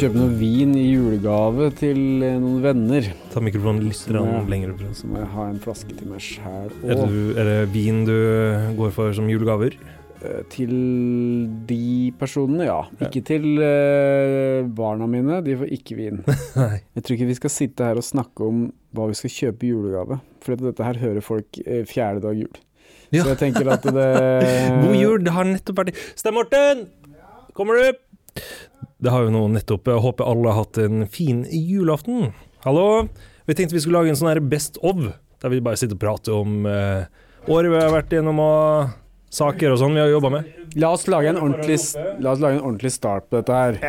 kjøpe noe vin i julegave til eh, noen venner. Ta mikrofonen litt Så jeg- lenger opp. Så må jeg ha en flaske til meg sjæl òg. er det vin du går for som julegaver? Eh, Til de personene, ja. Ikke til eh, barna mine, de får ikke vin. Jeg tror ikke vi skal sitte her og snakke om hva vi skal kjøpe i julegave, for dette her hører folk eh, fjerde dag jul. Ja. Så jeg tenker at det God jul, det har nettopp vært Stein Morten! Kommer du? Det har jo nå nettopp Jeg håper alle har hatt en fin julaften. Hallo? Vi tenkte vi skulle lage en sånn her Best of, der vi bare sitter og prater om eh, året vi har vært gjennom og saker og sånn vi har jobba med. La oss lage en ordentlig, la oss lage en ordentlig start på dette her.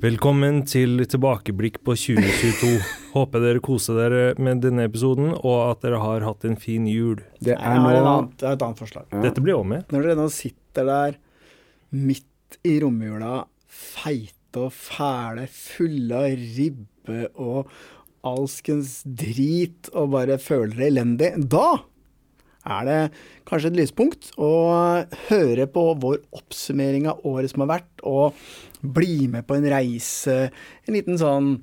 Velkommen til tilbakeblikk på 2022. Håper dere koser dere med denne episoden, og at dere har hatt en fin jul. Det Jeg er har nå en annen, jeg har et annet forslag. ja. Dette blir også med. Når dere nå sitter der midt i romjula, feite og fæle, fulle av ribbe og alskens drit, og bare føler dere elendig, da er det kanskje et lyspunkt å høre på vår oppsummering av året som har vært, og bli med på en reise, en liten sånn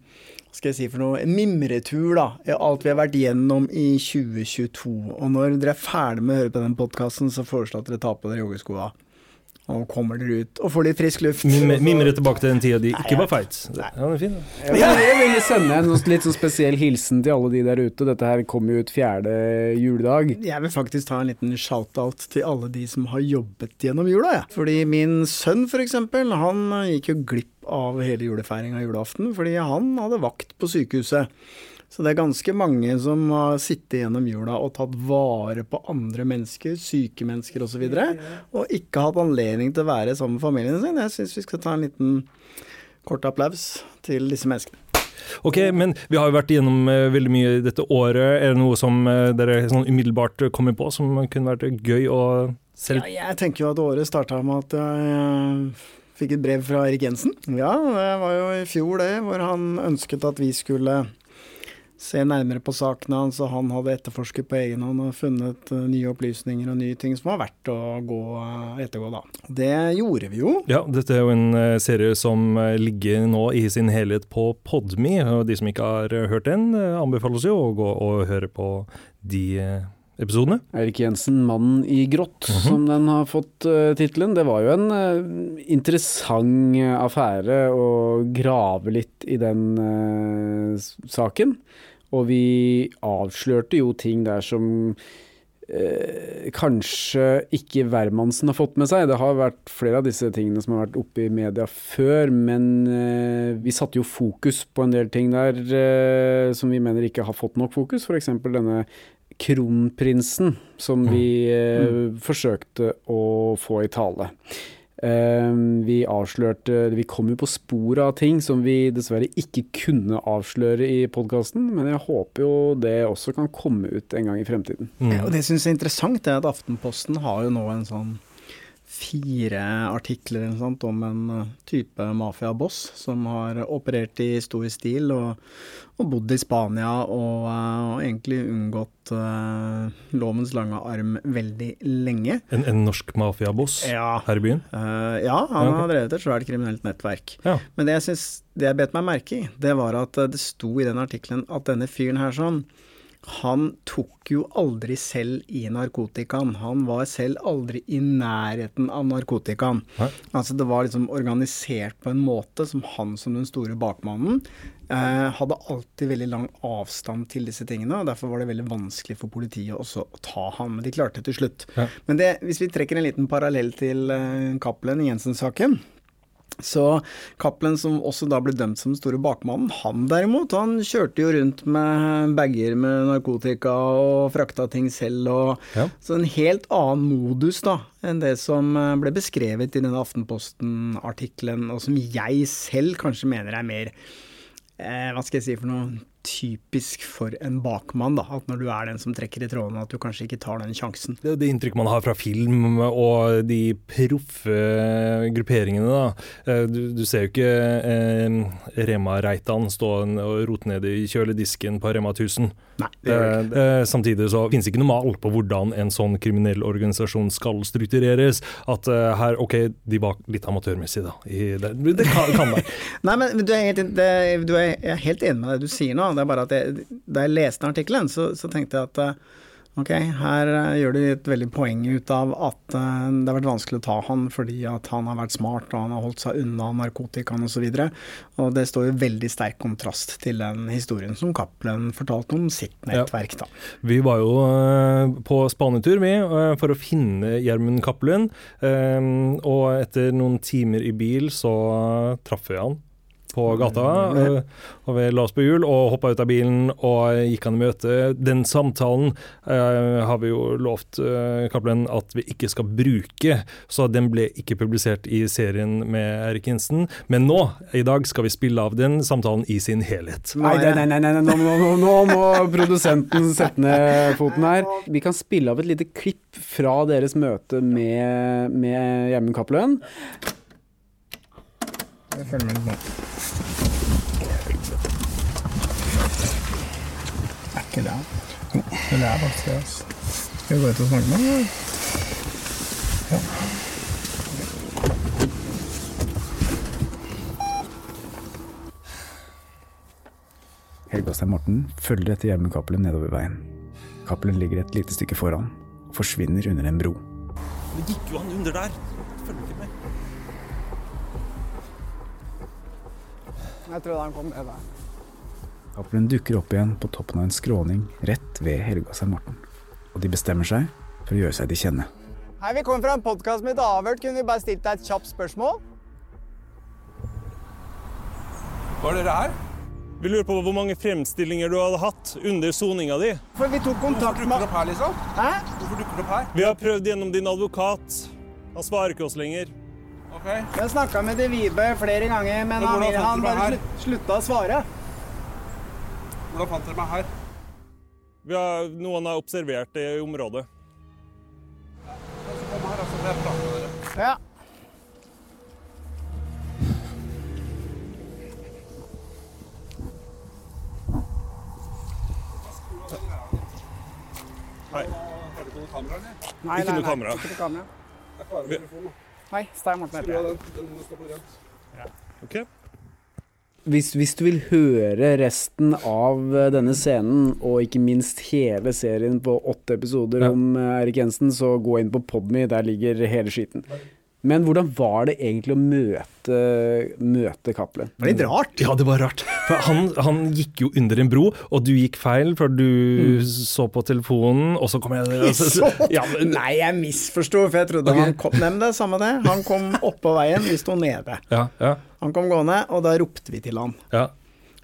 skal jeg si for noe, en mimretur da, alt vi har vært gjennom i 2022. Og når dere er ferdig med å høre på den podkasten, så foreslår jeg at dere tar på dere joggeskoa. Og kommer dere ut og får litt frisk luft. Mim- Mimre tilbake til den tida de ikke var feit. Ja, den er fin. da. Jeg vil, jeg sende en sånn- litt sånn spesiell hilsen til alle de der ute. Dette her kommer jo ut fjerde juledag. Jeg vil faktisk ta en liten shout-out til alle de som har jobbet gjennom jula. Ja. Fordi min sønn f.eks., han gikk jo glipp av hele julefeiringa julaften fordi han hadde vakt på sykehuset. Så det er ganske mange som har sittet gjennom jula og tatt vare på andre mennesker, syke mennesker osv., og, så og ikke hatt anledning til å være sammen med familien sin. Jeg syns vi skal ta en liten kort applaus til disse menneskene. Ok, men vi har jo vært igjennom eh, veldig mye dette året. Er det noe som eh, dere sånn umiddelbart kommer på som kunne vært gøy å selv Ja, jeg tenker jo at året starta med at jeg eh, fikk et brev fra Erik Jensen. Ja, det var jo i fjor det, hvor han ønsket at vi skulle se nærmere på sakene hans, og han hadde etterforsket på egen hånd og funnet eh, nye opplysninger og nye ting som var verdt å gå, eh, ettergå, da. Det gjorde vi jo. Ja, dette er jo en eh, serie som ligger nå i sin helhet på Podme, og de som ikke har hørt den, anbefales jo å gå og høre på de episodene. Eirik Jensen, 'Mannen i grått', Mhm. som den har fått uh, tittelen. Det var jo en uh, interessant eh, affære å grave litt i den uh, saken. Og vi avslørte jo ting der som eh, kanskje ikke hvermannsen har fått med seg. Det har vært flere av disse tingene som har vært oppe i media før, men eh, vi satte jo fokus på en del ting der eh, som vi mener ikke har fått nok fokus. F.eks. denne kronprinsen som Mm. vi eh, forsøkte å få i tale. Eh, vi avslørte Vi kom jo på sporet av ting som vi dessverre ikke kunne avsløre i podkasten, men jeg håper jo det også kan komme ut en gang i fremtiden. Mm. Ja, og det syns jeg er interessant, er at Aftenposten har jo nå en sånn fire artikler sånt om en eh, type mafiaboss som har operert i stor stil og, og bodd i Spania og, eh, og egentlig unngått uh, lovens lange arm veldig lenge. En, en norsk mafiaboss Ja. her i byen. Uh, ja, han Ja, okay. har drevet et svært kriminelt nettverk. Ja. Men det jeg synes, det jeg bet meg merke i, det var at det sto i den artikkelen at denne fyren her sånn, han tok jo aldri selv i narkotikaen. Han var selv aldri i nærheten av narkotikaen. Altså det var liksom organisert på en måte som han som den store bakmannen eh, hadde alltid veldig lang avstand til disse tingene, og derfor var det veldig vanskelig for politiet også å ta ham. Men de klarte det til slutt. Ja. Men det, hvis vi trekker en liten parallell til eh, Cappelen i Jensen-saken, så Cappelen, som også da ble dømt som den store bakmannen, han derimot, han kjørte jo rundt med bager med narkotika og frakta ting selv, og Ja. så en helt annen modus da, enn det som eh, ble beskrevet i denne Aftenposten-artikkelen, og som jeg selv kanskje mener er mer eh, hva skal jeg si for noe, typisk for en bakmann, da. At når du er den som trekker i trådene, at du kanskje ikke tar den sjansen. Det det inntrykket man har fra film og de proffe grupperingene. da. Eh, Du, du ser jo ikke eh, Rema Reitan stå og rote ned i kjøledisken på Rema 1000. Nei, det gjør det ikke. Eh, samtidig så finnes det ikke noe mal på hvordan en sånn kriminell organisasjon skal struktureres. At eh, her, ok, de var litt amatørmessige, da. I det, det kan, kan være. Nei, men du er, helt, du er helt enig med det du sier nå. Det er bare at jeg, da jeg leste artikkelen, så, så tenkte jeg at eh, ok, her eh, gjør de et veldig poeng ut av at eh, det har vært vanskelig å ta han fordi at han har vært smart og han har holdt seg unna narkotikaen osv. Og, så og det står i veldig sterk kontrast til den historien som Cappelen fortalte om sitt nettverk. da. Vi var jo på spanetur vi, for å finne Gjermund Cappelen. og etter noen timer i bil så traff vi han på gata. Eh, og vi la oss på hjul og hoppa ut av bilen og gikk han i møte. Den samtalen eh, har vi jo lovt Cappelen at vi ikke skal bruke, så den ble ikke publisert i serien med Erik Jensen. Men nå, i dag, skal vi spille av den samtalen i sin helhet. Nei, nei, nei, nei, nei, nei. Nå, nå, nå, må produsenten sette ned foten her. Vi kan spille av et lite klipp fra deres møte med Gjermund Cappelen. Jeg følger med nå. Er ikke det? Jo, det er faktisk det. Altså. Skal vi gå ut og snakke med ham? Ja. Helge Morten følger etter Gjermund Cappelen nedover veien. Cappelen ligger et lite stykke foran og forsvinner under en bro. Det gikk jo han under der. Jeg tror han kom ned der. Apelen dukker opp igjen på toppen av en skråning rett ved Helga St. Morten. Og de bestemmer seg for å gjøre seg til kjenne. Hei, vi kommer fra en podkast med et avhørt. Kunne vi bare stilt deg et kjapt spørsmål? Var dere her? Vi lurer på hvor mange fremstillinger du hadde hatt under soninga di. For vi tok Hvorfor kontakt dukker med du opp her, liksom? Hæ? Hvorfor dukker du opp her? Vi har prøvd gjennom din advokat. Han svarer ikke oss lenger. Ok. Jeg snakka med De Vibe flere ganger, men han, han bare her? slutta å svare. Hvordan fant dere meg her? Vi har, noen har observert det i området. Ja. Hei. Har du ikke noe kamera, eller? Nei, Ikke nei, noe nei, kamera. Ikke noe kamera. Hei, Stein Morten heter jeg. den. Den Hvis, hvis du vil høre resten av eh, denne scenen, og ikke minst hele serien på åtte episoder Ja. om eh, Erik Jensen, så gå inn på Podme, der ligger hele skiten. Men hvordan var det egentlig å møte, møte Cappelen? Det var litt rart. Ja, det var rart. For han, han gikk jo under en bro, og du gikk feil, for du så på telefonen, og så kom jeg altså, Så, ja, men, nei, jeg misforsto, for jeg trodde okay. han kom Nei, men det er samme det. Han kom oppå veien, vi sto nede. ja, ja, Han kom gående, og da ropte vi til han. ja,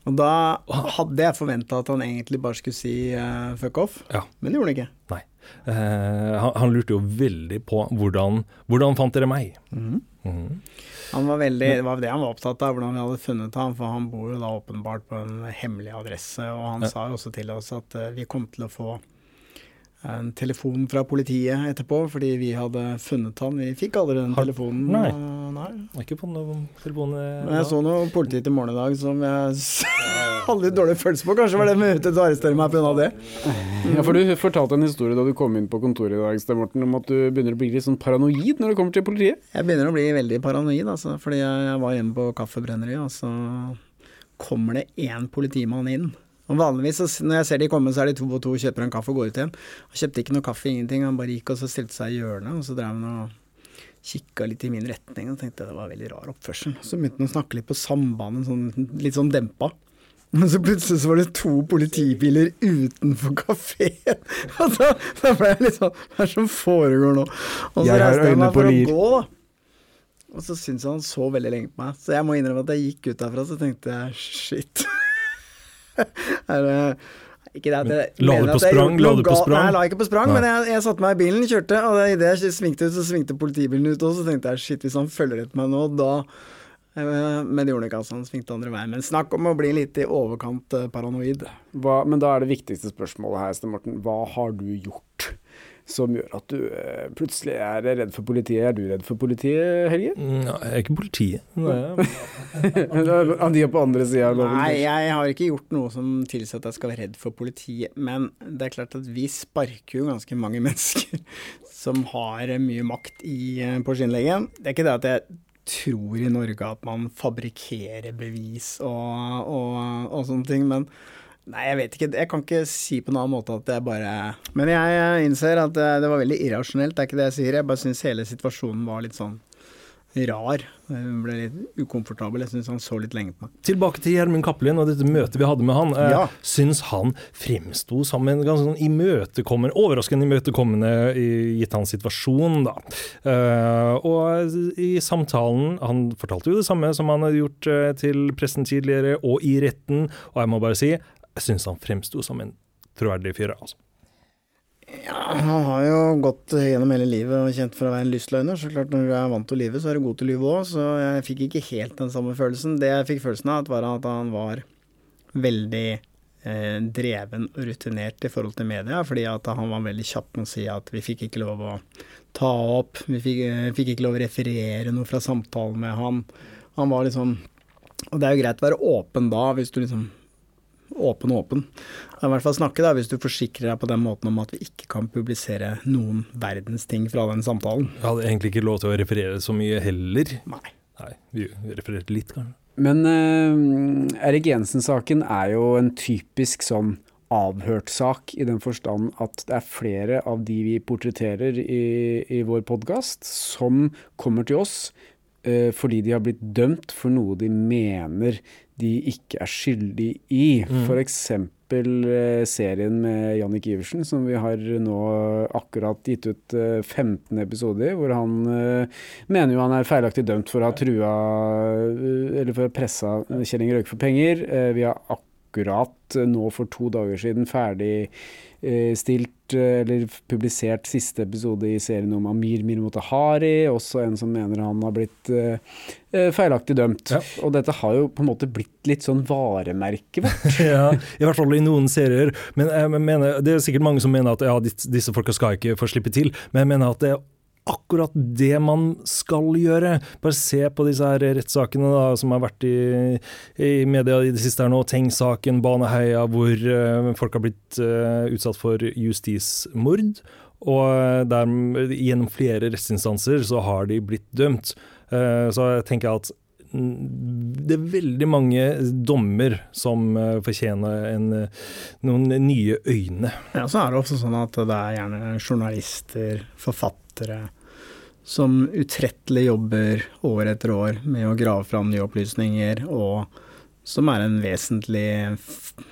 Og da hadde jeg forventa at han egentlig bare skulle si uh, fuck off, ja. men det gjorde han ikke. Nei. Eh, han, han lurte jo veldig på hvordan Hvordan fant dere meg? Mhm. Han var veldig, Det var det han var opptatt av, hvordan vi hadde funnet ham, for han bor jo da åpenbart på en hemmelig adresse. Og han Ja. sa jo også til oss at uh, vi kom til å få en telefon fra politiet etterpå, fordi vi hadde funnet han. Vi fikk aldri den Har- telefonen. Nei. nei. Ikke på noen telefon eh, Men jeg så noe politi til morgen i dag som jeg hadde litt dårlig følelse på. Kanskje var det med ute til å arrestere meg pga. det. Ja, for Du fortalte en historie da du kom inn på kontoret i dag, Sten Morten, om at du begynner å bli litt sånn paranoid når det kommer til politiet. Jeg begynner å bli veldig paranoid, altså, fordi jeg, jeg var hjemme på Kaffebrenneriet, og så kommer det én politimann inn. Og Vanligvis så, når jeg ser de komme, så er de to og to kjøper en kaffe og går ut igjen. Han kjøpte ikke noe kaffe, ingenting. Han bare gikk og så stilte seg i hjørnet, og så drev han og kikka litt i min retning og tenkte det var veldig rar oppførsel. Så begynte han å snakke litt på sambandet, sånn, litt sånn dempa. Men så plutselig så var det to politibiler utenfor kafeen. Og da, da ble jeg litt sånn Hva er det som foregår nå? Og så reiste jeg meg på for å gå, da. Og så syntes han så veldig lenge på meg. Så jeg må innrømme at jeg gikk ut derfra, så tenkte jeg shit. er det ikke det at jeg Men la mener du på at jeg sprang? La du på sprang? Nei, jeg la ikke på sprang, Nei. men jeg, jeg satte meg i bilen, kjørte, og idet jeg svingte ut, så svingte politibilen ut, og så tenkte jeg shit, hvis han følger etter meg nå, da Eh, Men det gjorde ikke, altså. Han svingte andre veien. Men snakk om å bli litt i overkant eh, paranoid. Hva, men da er det viktigste spørsmålet her, Sten Morten. Hva har du gjort som gjør at du eh, plutselig er redd for politiet? Er du redd for politiet, Helge? Nei, ja, Jeg er ikke politiet. Nei. De er på andre sida av loven? Nei, jeg har ikke gjort noe som tilsier at jeg skal være redd for politiet. Men det er klart at vi sparker jo ganske mange mennesker som har mye makt i, eh, på skinnleggen. Det er ikke det at jeg tror i Norge at man fabrikkerer bevis og, og, og sånne ting, men Nei, jeg vet ikke. Jeg kan ikke si på en annen måte at jeg bare Men jeg innser at det, det var veldig irrasjonelt, det er ikke det jeg sier. Jeg bare syns hele situasjonen var litt sånn rar. Hun ble litt ukomfortabel. Jeg syns han så litt lenge på meg. Tilbake til Gjermund Cappelin og dette møtet vi hadde med han. Eh, Ja. Syns han fremsto som en ganske sånn imøtekommende, overraskende imøtekommende i gitt hans situasjon, da. Eh, og i samtalen Han fortalte jo det samme som han hadde gjort eh, til pressen tidligere, og i retten, og jeg må bare si, jeg syns han fremsto som en troverdig fyr, altså. Ja, han har jo gått gjennom hele livet og kjent for å være en lystløgner. Så klart når du er vant til å lyve, så er du god til å lyve òg. Så jeg fikk ikke helt den samme følelsen. Det jeg fikk følelsen av, var at han var veldig eh, dreven og rutinert i forhold til media. Fordi at han var veldig kjapp med å si at vi fikk ikke lov å ta opp, vi fikk, eh, fikk ikke lov å referere noe fra samtalen med han. Han var liksom Og det er jo greit å være åpen da, hvis du liksom åpen og åpen. I hvert fall snakke, da, hvis du forsikrer deg på den måten om at vi ikke kan publisere noen verdens ting fra den samtalen. Jeg hadde egentlig ikke lov til å referere så mye heller. Nei. Nei, vi refererte litt, kanskje. Men uh, Erik Jensen-saken er jo en typisk sånn avhørt sak, i den forstand at det er flere av de vi portretterer i, i vår podkast, som kommer til oss fordi de har blitt dømt for noe de mener de ikke er skyldig i. Mm. For eksempel eh, serien med Jannik Iversen, som vi har nå akkurat gitt ut eh, 15 episoder i, hvor han eh, mener jo han er feilaktig dømt for å ha trua eh, Eller for å ha pressa Kjell Inge Røkke for penger. Eh, Vi har akkurat eh, nå for to dager siden ferdig eh, stilt eh, eller publisert siste episode i serien om Amir Mirmotahari, også en som mener han har blitt feilaktig dømt. Ja. Og dette har jo på en måte blitt litt sånn varemerke vårt. ja, I hvert fall i noen serier. Men jeg mener, det er sikkert mange som mener at ja, disse folka skal ikke få slippe til, men jeg mener at det er akkurat det man skal gjøre. Bare se på disse her rettssakene da, som har vært i, i media i det siste her nå. Teng-saken, Baneheia, hvor uh, folk har blitt uh, utsatt for justismord. Og eh, der, gjennom flere rettsinstanser så har de blitt dømt. Uh, så jeg tenker at det er veldig mange dommer som eh, fortjener en, eh, noen nye øyne. Ja, så er det ofte sånn at det er gjerne journalister, forfattere, som utrettelig jobber år etter år med å grave fram nye opplysninger, og som er en vesentlig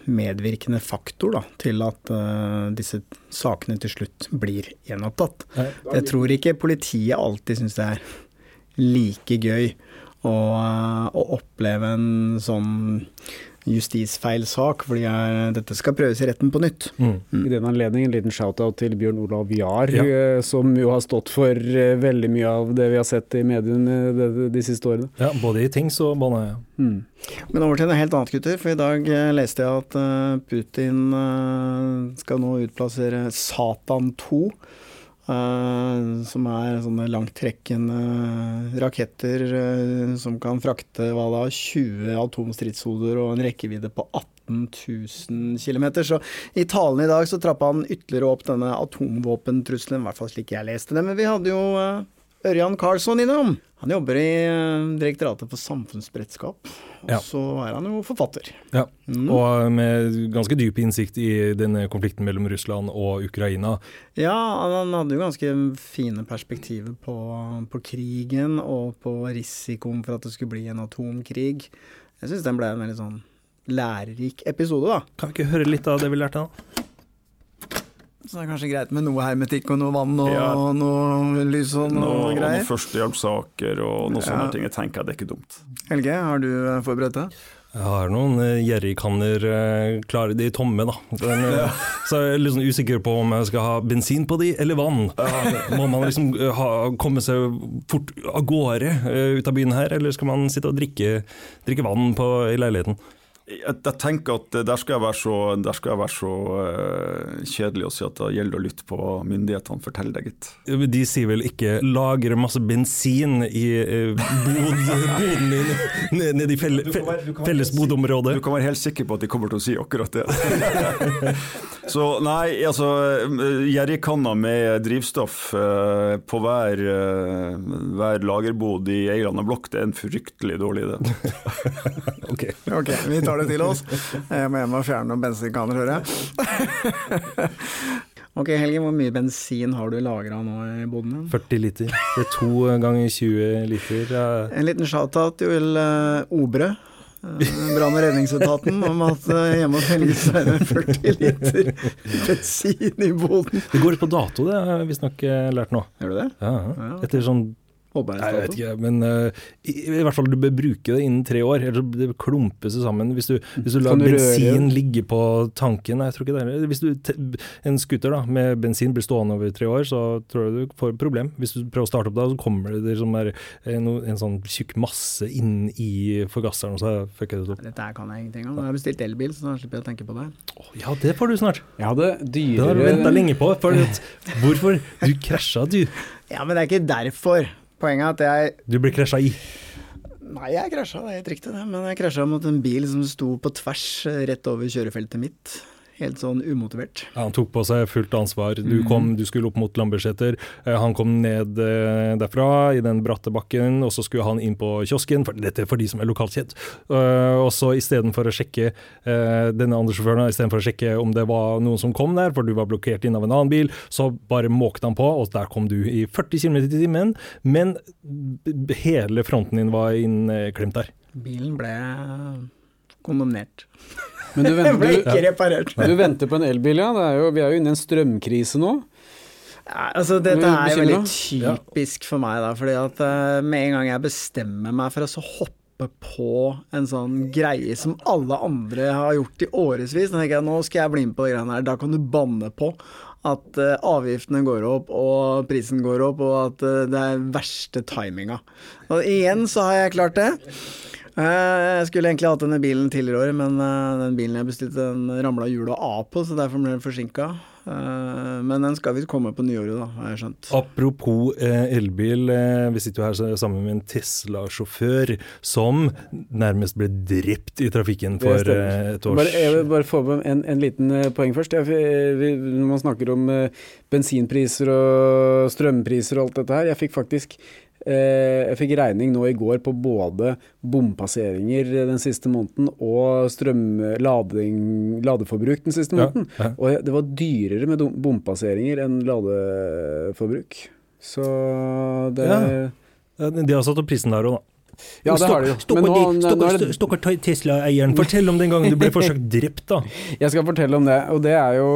medvirkende faktor da, til at uh, disse sakene til slutt blir gjenopptatt. Jeg tror ikke politiet alltid syns det er like gøy å, og oppleve en sånn justisfeilsak, fordi jeg, dette skal prøves i retten på nytt. Mm. I den anledning en liten shout-out til Bjørn Olav Jahr, Ja. eh, som jo har stått for eh, veldig mye av det vi har sett i mediene de, de, de siste årene. Ja, både i Tings og Baneheia. Mm. Men over til noe helt annet, gutter. For i dag eh, leste jeg at eh, Putin eh, skal nå utplassere Satan 2. eh, som er sånne langtrekkende raketter eh, som kan frakte hva da, 20 atomstridshoder og en rekkevidde på 18 000 km. Så i talen i dag så trappa han ytterligere opp denne atomvåpentrusselen, i hvert fall slik jeg leste det. Men vi hadde jo eh, Ørjan Karlsson innom. Han jobber i eh, Direktoratet for samfunnsberedskap, og Ja. så er han jo forfatter. Ja. Mm. Og med ganske dyp innsikt i denne konflikten mellom Russland og Ukraina. Ja, han hadde jo ganske fine perspektiver på, på krigen og på risikoen for at det skulle bli en atomkrig. Jeg syns den ble en veldig sånn lærerik episode, da. Kan vi ikke høre litt av det vi lærte da? Så det er kanskje greit med noe hermetikk og noe vann og Ja. noe lys og noe Noe, greier. noen førstehjelpssaker og noen Ja. sånne ting. Jeg tenker at det er ikke dumt. Helge, har du eh, forberedt deg? Jeg har noen uh, jerrykanner uh, klare, de tomme, da. Den, uh, så jeg er litt sånn usikker på om jeg skal ha bensin på de, eller vann. Må man liksom ha, komme seg fort av gårde ut av byen her, eller skal man sitte og drikke, drikke vann på, i leiligheten? Jeg, jeg tenker at der skal jeg være så, der skal jeg være så uh, kjedelig å si at det gjelder å lytte på hva myndighetene forteller deg, gitt. De sier vel ikke 'lagre masse bensin i uh, bod, boden din nede ned i felle, fe, felles bodområdet'? Du kan være helt sikker på at de kommer til å si akkurat det. så nei, altså Jerrykanner med drivstoff uh, på hver, uh, hver lagerbod i ei eller annen blokk, det er en fryktelig dårlig idé. Ok. Ok, vi tar det til oss. Jeg må hjem og fjerne noen bensinkanner, hører jeg. Ok, Helge, hvor mye bensin har du lagra nå i boden din? 40 liter. Det er to ganger 20 liter. En liten shout-out til uh, Obre. Eh, med og redningsetaten om at uh, hjemme hos Helge så er det 40 liter bensin i boden. Det går ut på dato, det har jeg visstnok eh, lært nå. Gjør du det? Ja, Ja. Etter sånn jeg vet ikke, men uh, i, i hvert fall du bør bruke det innen tre år, Eller det klumper seg sammen. Hvis du, hvis du lar du bensin ligge på tanken Nei, jeg tror ikke det er Hvis du, te- en scooter da, med bensin blir stående over tre år, så tror jeg du får et problem. Hvis du prøver å starte opp da, så kommer det liksom der, eh, no, en sånn tjukk masse inn i forgasseren, og så fucker det opp. Dette her kan jeg ingenting om. Jeg har bestilt elbil, så da slipper jeg å tenke på det. Oh, ja, det får du snart. Jeg hadde Det har du venta lenge på. For hvorfor? Du krasja, du. Ja, men det er ikke derfor. Poenget er at jeg Du ble krasja i. Nei, jeg krasja, det er helt riktig det. Men jeg krasja mot en bil som sto på tvers eh, rett over kjørefeltet mitt. Helt sånn umotivert. Ja, han tok på seg fullt ansvar. Du, kom, du skulle opp mot Lambertseter. Eh, Han kom ned eh, derfra i den bratte bakken, og så skulle han inn på kiosken. For dette er for de som er lokalt kjent. Eh, og så istedenfor å sjekke denne andre sjåføren, istedenfor å sjekke om det var noen som kom der, for du var blokkert inn av en annen bil, så bare måkte han på, og der kom du i 40 km i timen. Men hele fronten din var innklemt der. Bilen ble kondemnert. Men du, venter, ble ikke reparert. du venter på en elbil, ja. Det er jo, vi er jo inne i en strømkrise nå. Ja, altså, dette er jo veldig typisk for meg, da. Fordi at uh, med en gang jeg bestemmer meg for å så hoppe på en sånn greie som alle andre har gjort i årevis, da tenker jeg nå skal jeg bli med på de greiene her. Da kan du banne på at uh, avgiftene går opp og prisen går opp, og at uh, det er verste timinga. Og igjen så har jeg klart det. Eh, Jeg skulle egentlig hatt denne bilen tidligere i år, men eh, den bilen jeg bestilte, den ramla hjulet av på, så derfor ble den forsinka. Men den skal visst komme på nyåret, da, har jeg skjønt. Apropos eh, elbil, eh, vi sitter jo her sammen med en Tesla-sjåfør som nærmest ble drept i trafikken for eh, et års Bare, jeg vil bare få med en, en liten eh, poeng først. Jeg, man snakker om eh, bensinpriser og strømpriser og alt dette her. Jeg fikk faktisk eh, jeg fikk regning nå i går på både bompasseringer den siste måneden og strømlading, ladeforbruk den siste måneden. ja. Og det var dyrere med bompasseringer enn ladeforbruk. Så det Ja. Ja, De har satt opp prisen der òg, da. Ja, det har de jo. Men nå, nå er det Tesla-eieren, fortell om den gangen du ble forsøkt drept, da. Jeg skal fortelle om det, og det er jo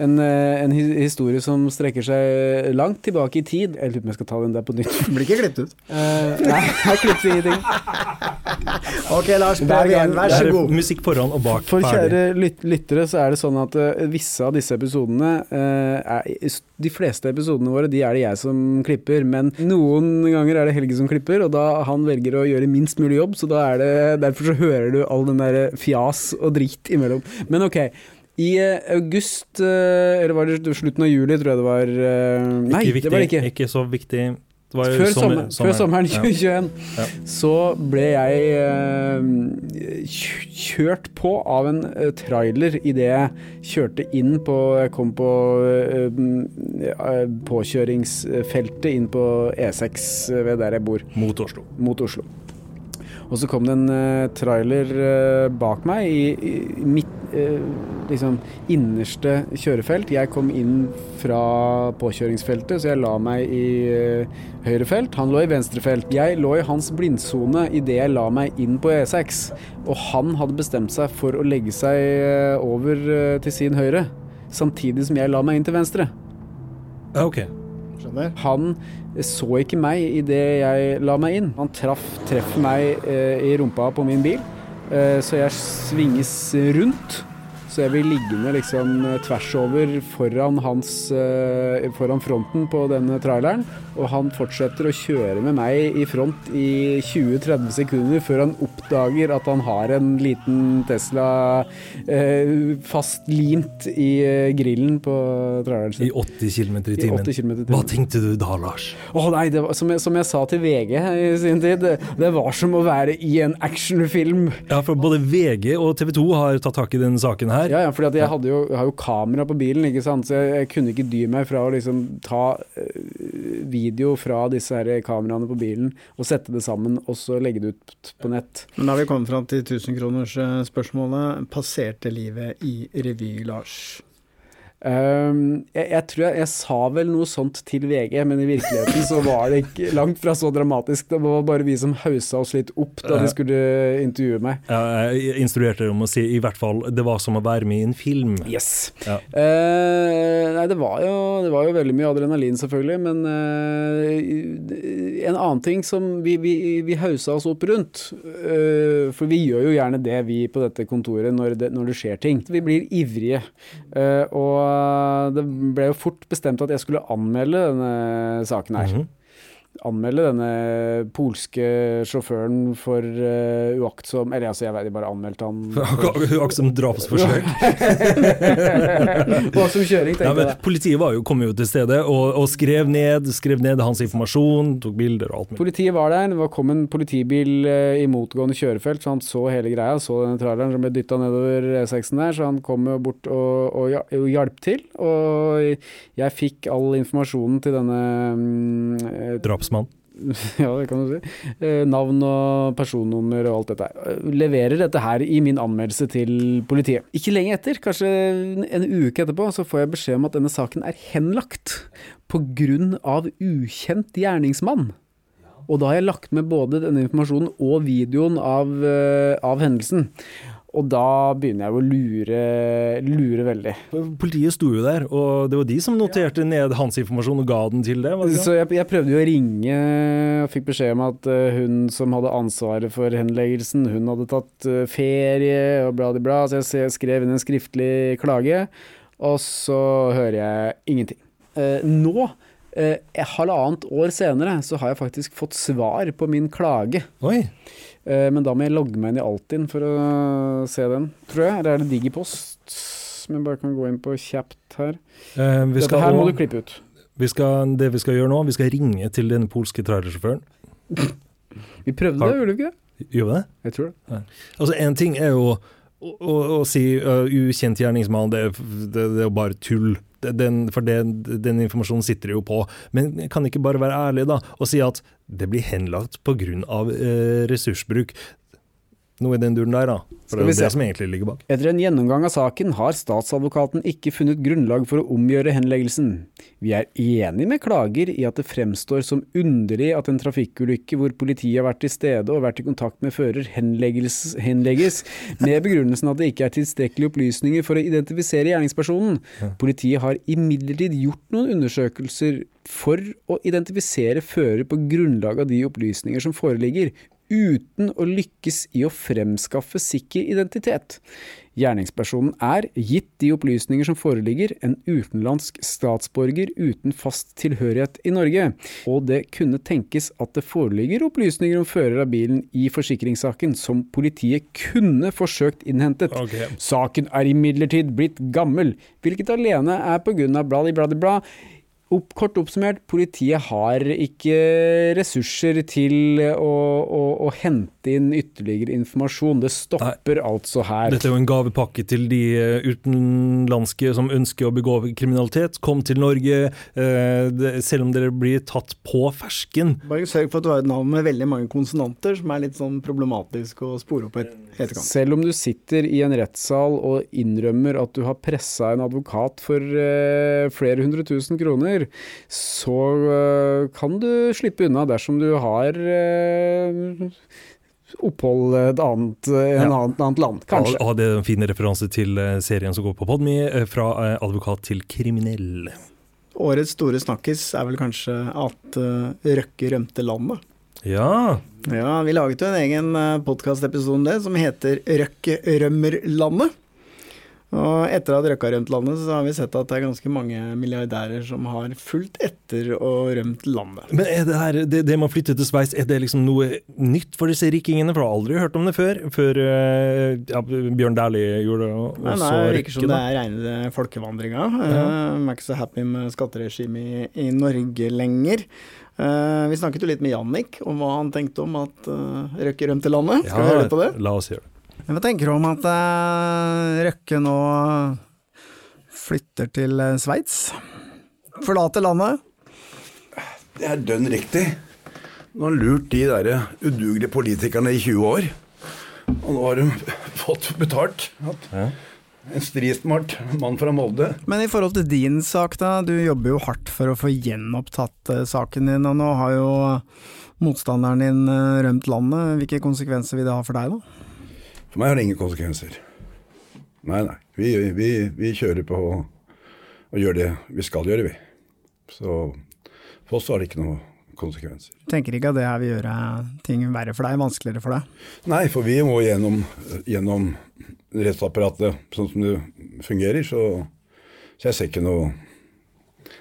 en, eh, en historie som strekker seg langt tilbake i tid. Jeg lurer på om jeg skal ta den der på nytt. Den blir ikke klippet ut. Uh, nei, jeg klippet ingenting. Ok, Lars, igjen. Vær så god. musikk foran og bak. For kjære lyt lyttere, så er det sånn at uh, visse av disse episodene uh, er, De fleste episodene våre de er det jeg som klipper, men noen ganger er det Helge som klipper, og da han velger å gjøre minst mulig jobb, så da er det Derfor så hører du all den der fjas og drit imellom. Men ok. I eh, august, eh, eller var det slutten av juli, tror jeg det var eh, Nei, ikke viktig, det var det ikke. ikke så viktig. Før, sommer- sommer, før sommeren 2021 Ja. så ble jeg eh, kjørt på av en eh, trailer idet jeg kjørte inn på Jeg kom på eh, påkjøringsfeltet inn på E6 ved der jeg bor, Mot Oslo. mot Oslo. Og så kom det en uh, trailer uh, bak meg i, i mitt uh, liksom innerste kjørefelt. Jeg kom inn fra påkjøringsfeltet, så jeg la meg i eh, høyre felt. Han lå i venstre felt. Jeg lå i hans blindsone idet jeg la meg inn på E6. Og han hadde bestemt seg for å legge seg eh, over eh, til sin høyre, samtidig som jeg la meg inn til venstre. Ja, ok. Skjønner. Han så ikke meg idet jeg la meg inn. Han traff treffer meg eh, i rumpa på min bil. Eh, så jeg svinges rundt. Så jeg blir liggende liksom eh, tvers over foran, hans, eh, foran fronten på denne traileren. Og han fortsetter å kjøre med meg i front i 20-30 sekunder før han oppdager at han har en liten Tesla eh, fastlimt i eh, grillen på traileren I 80 km i I timen. 80 km i Hva tenkte du da, Lars? Å nei, det var, som, jeg, som jeg sa til VG i sin tid, det, det var som å være i en actionfilm. Ja, for både VG og TV 2 har tatt tak i denne saken her. Ja, ja, for jeg, hadde jo, har jo kamera på bilen, ikke sant? så jeg, jeg kunne ikke dy meg fra å liksom ta eh, video fra disse her kameraene på bilen og sette det sammen, og så legge det ut på nett. Men da har vi kommet fram til 1000-kronersspørsmålet. Passerte livet i revy, Lars? Ehm, jeg, jeg tror jeg, jeg sa vel noe sånt til VG, men i virkeligheten så var det ikke langt fra så dramatisk. Det var bare vi som haussa oss litt opp da de skulle intervjue meg. Ja, jeg instruerte dem om å si i hvert fall det var som å være med i en film. Yes. Ja. Uh, nei, det var, jo, det var jo veldig mye adrenalin, selvfølgelig, men uh, en annen ting som vi, vi, vi hausa oss opp rundt uh, For vi gjør jo gjerne det, vi på dette kontoret, når det, når det skjer ting. Vi blir ivrige. eh, og det ble jo fort bestemt at jeg skulle anmelde denne saken her. Mhm. Anmelde denne polske sjåføren for uh, uaktsom Eller altså, jeg vet, de bare anmeldte han Akkurat som drapsforsøk. Uaktsom kjøring, tenkte Ja, men jeg. politiet var jo, kom jo til stedet og, og skrev, ned, skrev ned hans informasjon, tok bilder og alt mulig. Politiet var der, det kom en politibil eh, i motgående kjørefelt, så han så hele greia, så denne traileren som ble dytta nedover E6-en der, så han kom jo bort og, og, og hjalp til. Og jeg fikk all informasjonen til denne mm, eh, Drapsmann. Ja, det kan du si. Eh, Navn og personnummer og alt dette. Eh, Leverer dette her i min anmeldelse til politiet. Ikke lenge etter, kanskje en uke etterpå, så får jeg beskjed om at denne saken er henlagt av ukjent gjerningsmann. Og da har jeg lagt med både denne informasjonen og videoen av, eh, av hendelsen. Og da begynner jeg å lure, lure veldig. Politiet sto jo der, og det var de som noterte ned hans informasjon og ga den til ikke? Så jeg, jeg prøvde jo å ringe og fikk beskjed om at eh, hun som hadde ansvaret for henleggelsen, hun hadde tatt eh, ferie og bla, bla, bla. Så jeg skrev inn en skriftlig klage, og så hører jeg ingenting. Eh, nå, eh, halvannet år senere, så har jeg faktisk fått svar på min klage. Oi. Eh, men da må jeg logge meg inn i Altinn for å se den, tror jeg. Eller er det Digipost? Som jeg bare kan gå inn på kjapt her. Eh, Dette her må du klippe ut. vi skal, det vi skal gjøre nå, vi skal ringe til den polske trailersjåføren. Vi prøvde Har- det, gjorde vi ikke det? Gjør vi det? Jeg tror det. Altså, en ting er jo å, å, å si uh, ukjent gjerningsmann, det, det, det er jo bare tull. Den, for den, den informasjonen sitter jo på. Men kan ikke bare være ærlig da, og si at det blir henlagt pga. Eh, ressursbruk. Noe i den duren der, da. For det er jo det som egentlig ligger bak. Etter en gjennomgang av saken har statsadvokaten ikke funnet grunnlag for å omgjøre henleggelsen. Vi er enig med klager i at det fremstår som underlig at en trafikkulykke hvor politiet har vært til stede og vært i kontakt med fører, henlegges, henlegges med begrunnelsen at det ikke er tilstrekkelige opplysninger for å identifisere gjerningspersonen. Politiet har imidlertid gjort noen undersøkelser for å identifisere fører på grunnlag av de opplysninger som foreligger, uten å lykkes i å fremskaffe sikker identitet. Gjerningspersonen er, gitt de opplysninger som foreligger, en utenlandsk statsborger uten fast tilhørighet i Norge, og det kunne tenkes at det foreligger opplysninger om fører av bilen i forsikringssaken som politiet kunne forsøkt innhentet. Okay. Saken er imidlertid blitt gammel, hvilket alene er på grunn av bla, bla, bla, bla. Opp, kort oppsummert, politiet har ikke ressurser til å, å, å hente inn ytterligere informasjon. Det stopper altså her. Dette er jo en gavepakke til de eh, utenlandske som ønsker å begå kriminalitet. Kom til Norge, eh, selv om dere blir tatt på fersken. Bare sørg for at du har et navn med veldig mange konsonanter, som er litt sånn problematisk å spore opp et etterkant. Selv om du sitter i en rettssal og innrømmer at du har pressa en advokat for eh, flere hundre tusen kroner, så kan du slippe unna dersom du har opphold et annet, en Ja. annet, annet land, kanskje. Og det er en fin referanse til eh, serien som går på Podme, eh, fra eh, advokat til kriminell. Årets store snakkis er vel kanskje at uh, Røkke rømte landet. Ja. Ja, vi laget jo en egen podkastepisode om det, som heter Røkke rømmer landet. Og etter å ha har rømt landet, så har vi sett at det er ganske mange milliardærer som har fulgt etter og rømt landet. Men er det her, det, det med å flytte til Sveits, er det liksom noe nytt for disse rikingene? For du har aldri hørt om det før. Før eh, ja, Bjørn Dæhlie gjorde det, og Nei, da. nei, så det er Røkke. som det er reine folkevandringa. Ja. er ikke så happy med skatteregimet i, i Norge lenger. Uh, vi snakket jo litt med Jannik om hva han tenkte om at uh, Røkke rømte landet. Skal vi høre på det? La oss gjøre det. Hva tenker du om at eh, Røkke nå flytter til eh, Sveits? Forlater landet? Det er dønn riktig. Nå har han lurt de der udugelige politikerne i 20 år. Og nå har de fått betalt. En strismart mann fra Molde. Men i forhold til din sak, da. Du jobber jo hardt for å få gjenopptatt eh, saken din, og nå har jo motstanderen din rømt landet. Hvilke konsekvenser vil det ha for deg, da? For meg har det ingen konsekvenser. Nei, nei. Vi, vi, vi kjører på og, og gjør det vi skal gjøre, vi. Så for oss har det ikke noen konsekvenser. Tenker ikke at det her vil gjøre ting verre for deg, vanskeligere for deg? Nei, for vi må gjennom, gjennom rettsapparatet sånn som det fungerer, så, så jeg ser ikke noe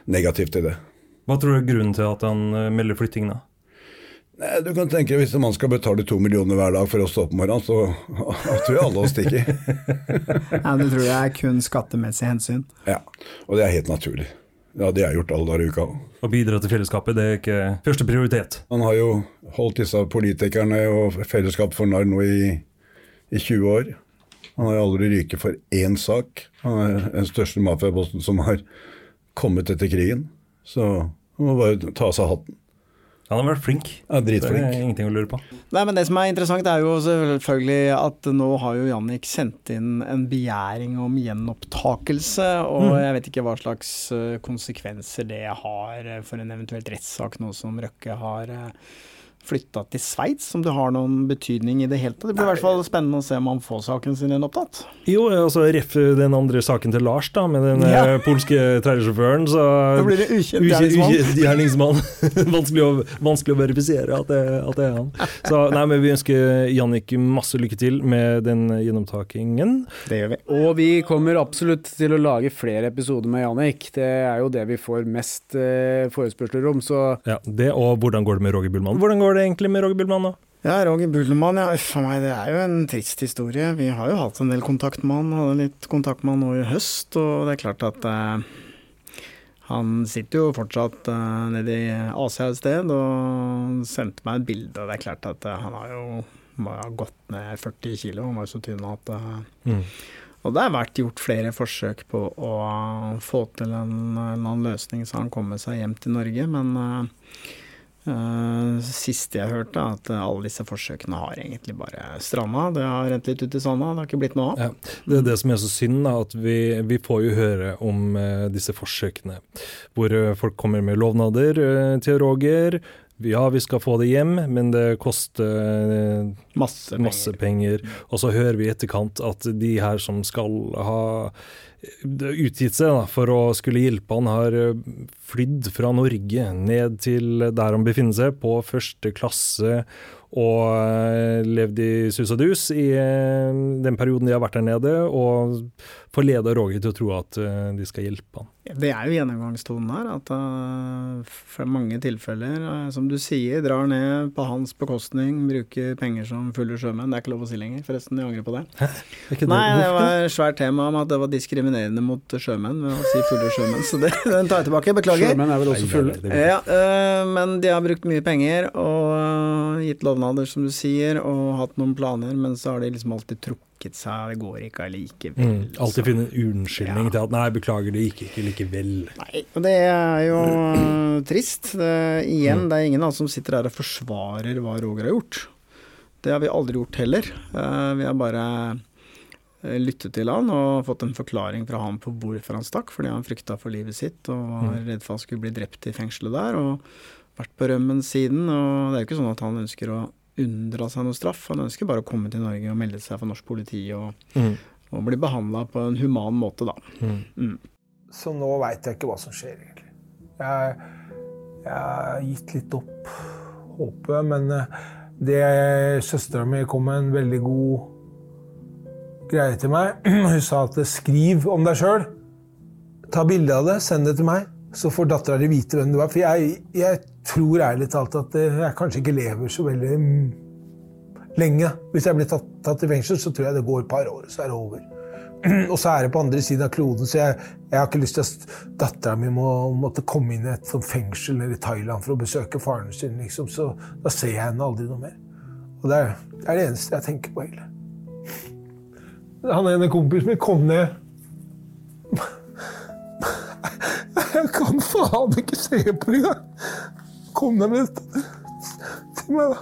negativt i det. Hva tror du er grunnen til at han eh, melder flytting, da? Nei, du kan tenke Hvis en mann skal betale to millioner hver dag for å stå opp om morgenen, så tror jeg alle oss stikker. Ja, du tror det er kun skattemessig hensyn? Ja, Og det er helt naturlig. Ja, Det har jeg gjort alle dager i uka. Å bidra til fellesskapet, det er ikke første prioritet. Han har jo holdt disse politikerne og fellesskap for narr nå i, i 20 år. Han har jo aldri ryket for én sak. Han er den største mafiabossen som har kommet etter krigen. Så han må bare ta av seg hatten. Han har vært flink. Ja, Det er dritflink. ingenting å lure på. Nei, men Det som er interessant, er jo selvfølgelig at nå har jo Jannik sendt inn en begjæring om gjenopptakelse. Og jeg vet ikke hva slags eh, konsekvenser det har eh, for en eventuelt rettssak nå som Røkke har flytta til Sveits, om det har noen betydning i det hele tatt. Det blir i hvert fall spennende å se om han får saken sin gjenopptatt. Jo, altså ref den andre saken til Lars, da, med den Ja. eh, polske trailersjåføren, så Da blir det ukjent Ukjent- gjerningsmann. ukjent gjerningsmann. vanskelig, å, vanskelig å verifisere at det, at det er han. Så nei, men vi ønsker Jannik masse lykke til med den gjennomtakingen. Det gjør vi. Og vi kommer absolutt til å lage flere episoder med Jannik. Det er jo det vi får mest eh, forespørsler om, så Ja, det og hvordan går det med Roger Bullmann? Hvordan går det egentlig med Roger Bullmann, da? Ja, Roger Bullmann, ja. Uff a meg, det er jo en trist historie. Vi har jo hatt en del kontakt med han. Hadde litt kontakt med han nå i høst, og det er klart at eh, han sitter jo fortsatt eh, nede i Asia et sted og sendte meg et bilde. og Det er klart at eh, han har jo må ha gått ned 40 kilo, han var jo så tynn at eh, Mm. Og det har vært gjort flere forsøk på å få til en, en eller annen løsning så han kommer seg hjem til Norge, men eh, eh, siste jeg hørte, at alle disse forsøkene har egentlig bare stranda. Det har rent litt ut i sanda, det har ikke blitt noe av. Ja, det er det som er så synd, da, at vi, vi får jo høre om uh, disse forsøkene. Hvor eh, folk kommer med lovnader til Roger. Ja, vi skal få det hjem, men det koster eh, Masse penger. masse penger. Og så hører vi i etterkant at de her som skal ha utgitt seg da, for å skulle hjelpe han, har eh, flydd fra Norge ned til der han befinner seg, på første klasse, og eh, levd i sus og dus i eh, den perioden de har vært der nede, og forleder Roger til å tro at eh, de skal hjelpe han. Det er jo gjennomgangstonen her, at uh, for mange tilfeller, eh, som du sier, drar ned på hans bekostning, bruker penger som fulle sjømenn. Det er ikke lov å si lenger, forresten, jeg angrer på det. Hæ? det- Nei, det var et svært tema om at det var diskriminerende mot sjømenn ved å si fulle sjømenn, så det, den tar jeg tilbake. Beklager. sjømenn er vel også fulle. Ja, uh, men de har brukt mye penger og uh, gitt lovnader, som du sier, og hatt noen planer, men så har de liksom alltid trukket seg, det går ikke allikevel. Mm, alltid finne en unnskyldning Ja. til at 'nei, beklager, det gikk ikke likevel'. Nei, og det er jo øh, trist. Det, igjen, det er ingen av oss som sitter her og forsvarer hva Roger har gjort. Det har vi aldri gjort heller. Eh, vi har bare eh, lyttet til han og fått en forklaring fra han på hvorfor han stakk, fordi han frykta for livet sitt og var redd for han skulle bli drept i fengselet der, og vært på rømmen siden. Og det er jo ikke sånn at han ønsker å unndra seg noe straff, han ønsker bare å komme til Norge og melde seg for norsk politi og, Mm. og bli behandla på en human måte, da. Mm. Mm. Så nå veit jeg ikke hva som skjer, egentlig. Jeg, jeg har gitt litt opp håpet. Men eh, det søstera mi kom med en veldig god greie til meg. Hun sa at skriv om deg sjøl. Ta bilde av det, send det til meg, så får dattera di vite hvem du er. For jeg, jeg tror ærlig talt at eh, jeg kanskje ikke lever så veldig lenge. Hvis jeg blir tatt, tatt i fengsel, så tror jeg det går et par år, så er det over. Og så er det på andre siden av kloden, så jeg, jeg har ikke lyst til at dattera mi må måtte komme inn i et sånt fengsel nede i Thailand for å besøke faren sin. Liksom. Så da ser jeg henne aldri noe mer. Og det er, det er det eneste jeg tenker på, egentlig. Han ene kompisen min kom ned Jeg kan faen ikke se på det engang! Kom dem ut til meg, da.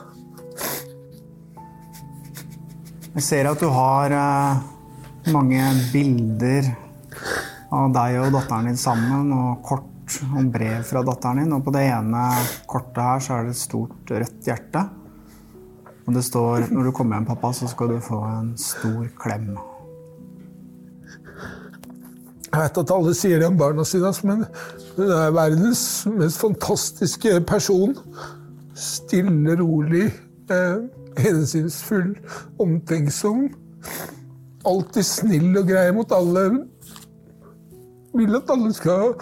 Jeg ser at du har eh, mange bilder av deg og datteren din sammen, og kort og brev fra datteren din. Og på det ene kortet her så er det et stort rødt hjerte. Og det står 'Når du kommer hjem, pappa, så skal du få en stor klem'. Jeg vet at alle sier det om barna sine, altså, men hun er verdens mest fantastiske person. Stille, rolig, eh, hensynsfull, omtenksom. Alltid snill og grei mot alle. Vil at alle skal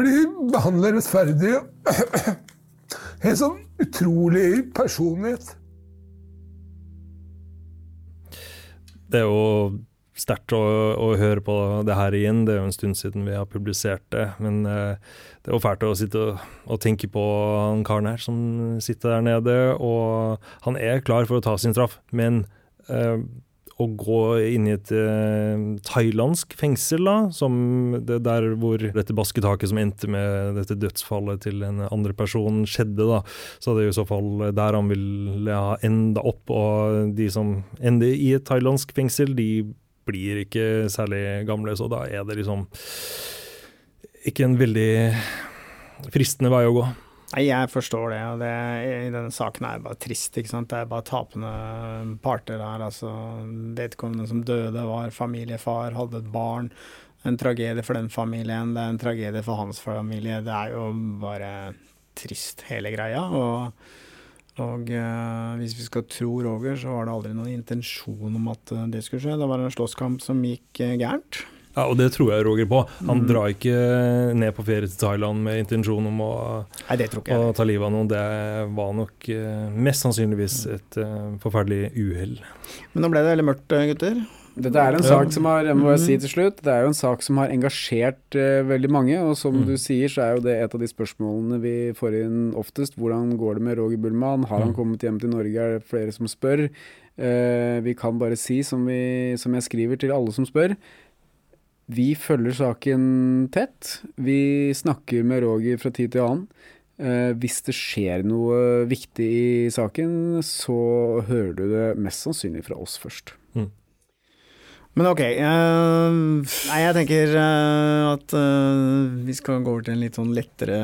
bli behandlet rettferdig. En sånn utrolig personlighet. Det er jo sterkt å, å, høre på det her igjen. Det er jo en stund siden vi har publisert det. Men eh, det er jo fælt å sitte og, og, tenke på han karen her som sitter der nede. Og han er klar for å ta sin straff, men eh, å gå inn i et eh, thailandsk fengsel, da, som det der hvor dette basketaket som endte med dette dødsfallet til en andre person, skjedde, da, så det er jo i så fall der han ville ha enda opp. Og de som ender i et thailandsk fengsel, de blir ikke særlig gamle, så da er det liksom ikke en veldig fristende vei å gå. Nei, jeg forstår det. og det, I denne saken er det bare trist. ikke sant? Det er bare tapende parter her. altså Vedkommende som døde, var familiefar, hadde et barn. En tragedie for den familien, det er en tragedie for hans familie. Det er jo bare trist, hele greia. og og eh, hvis vi skal tro Roger, så var det aldri noen intensjon om at uh, det skulle skje. Det var en slåsskamp som gikk eh, gærent. Ja, og det tror jeg Roger på. Han mm. drar ikke ned på ferie til Thailand med intensjon om å, Nei, å ta livet av noen. Det var nok mest sannsynligvis et forferdelig uhell. Men nå ble det veldig mørkt, gutter. Dette er en sak som har må jeg si til slutt, det er jo en sak som har engasjert uh, veldig mange. Og som mm. du sier, så er jo det et av de spørsmålene vi får inn oftest. Hvordan går det med Roger Bullmann? Har han mm. kommet hjem til Norge? Er det flere som spør? Uh, vi kan bare si, som, vi, som jeg skriver til alle som spør, vi følger saken tett. Vi snakker med Roger fra tid til annen. Uh, hvis det skjer noe viktig i saken, så hører du det mest sannsynlig fra oss først. Mm. Men ok. Uh, nei, jeg tenker uh, at uh, vi skal gå over til en litt sånn lettere,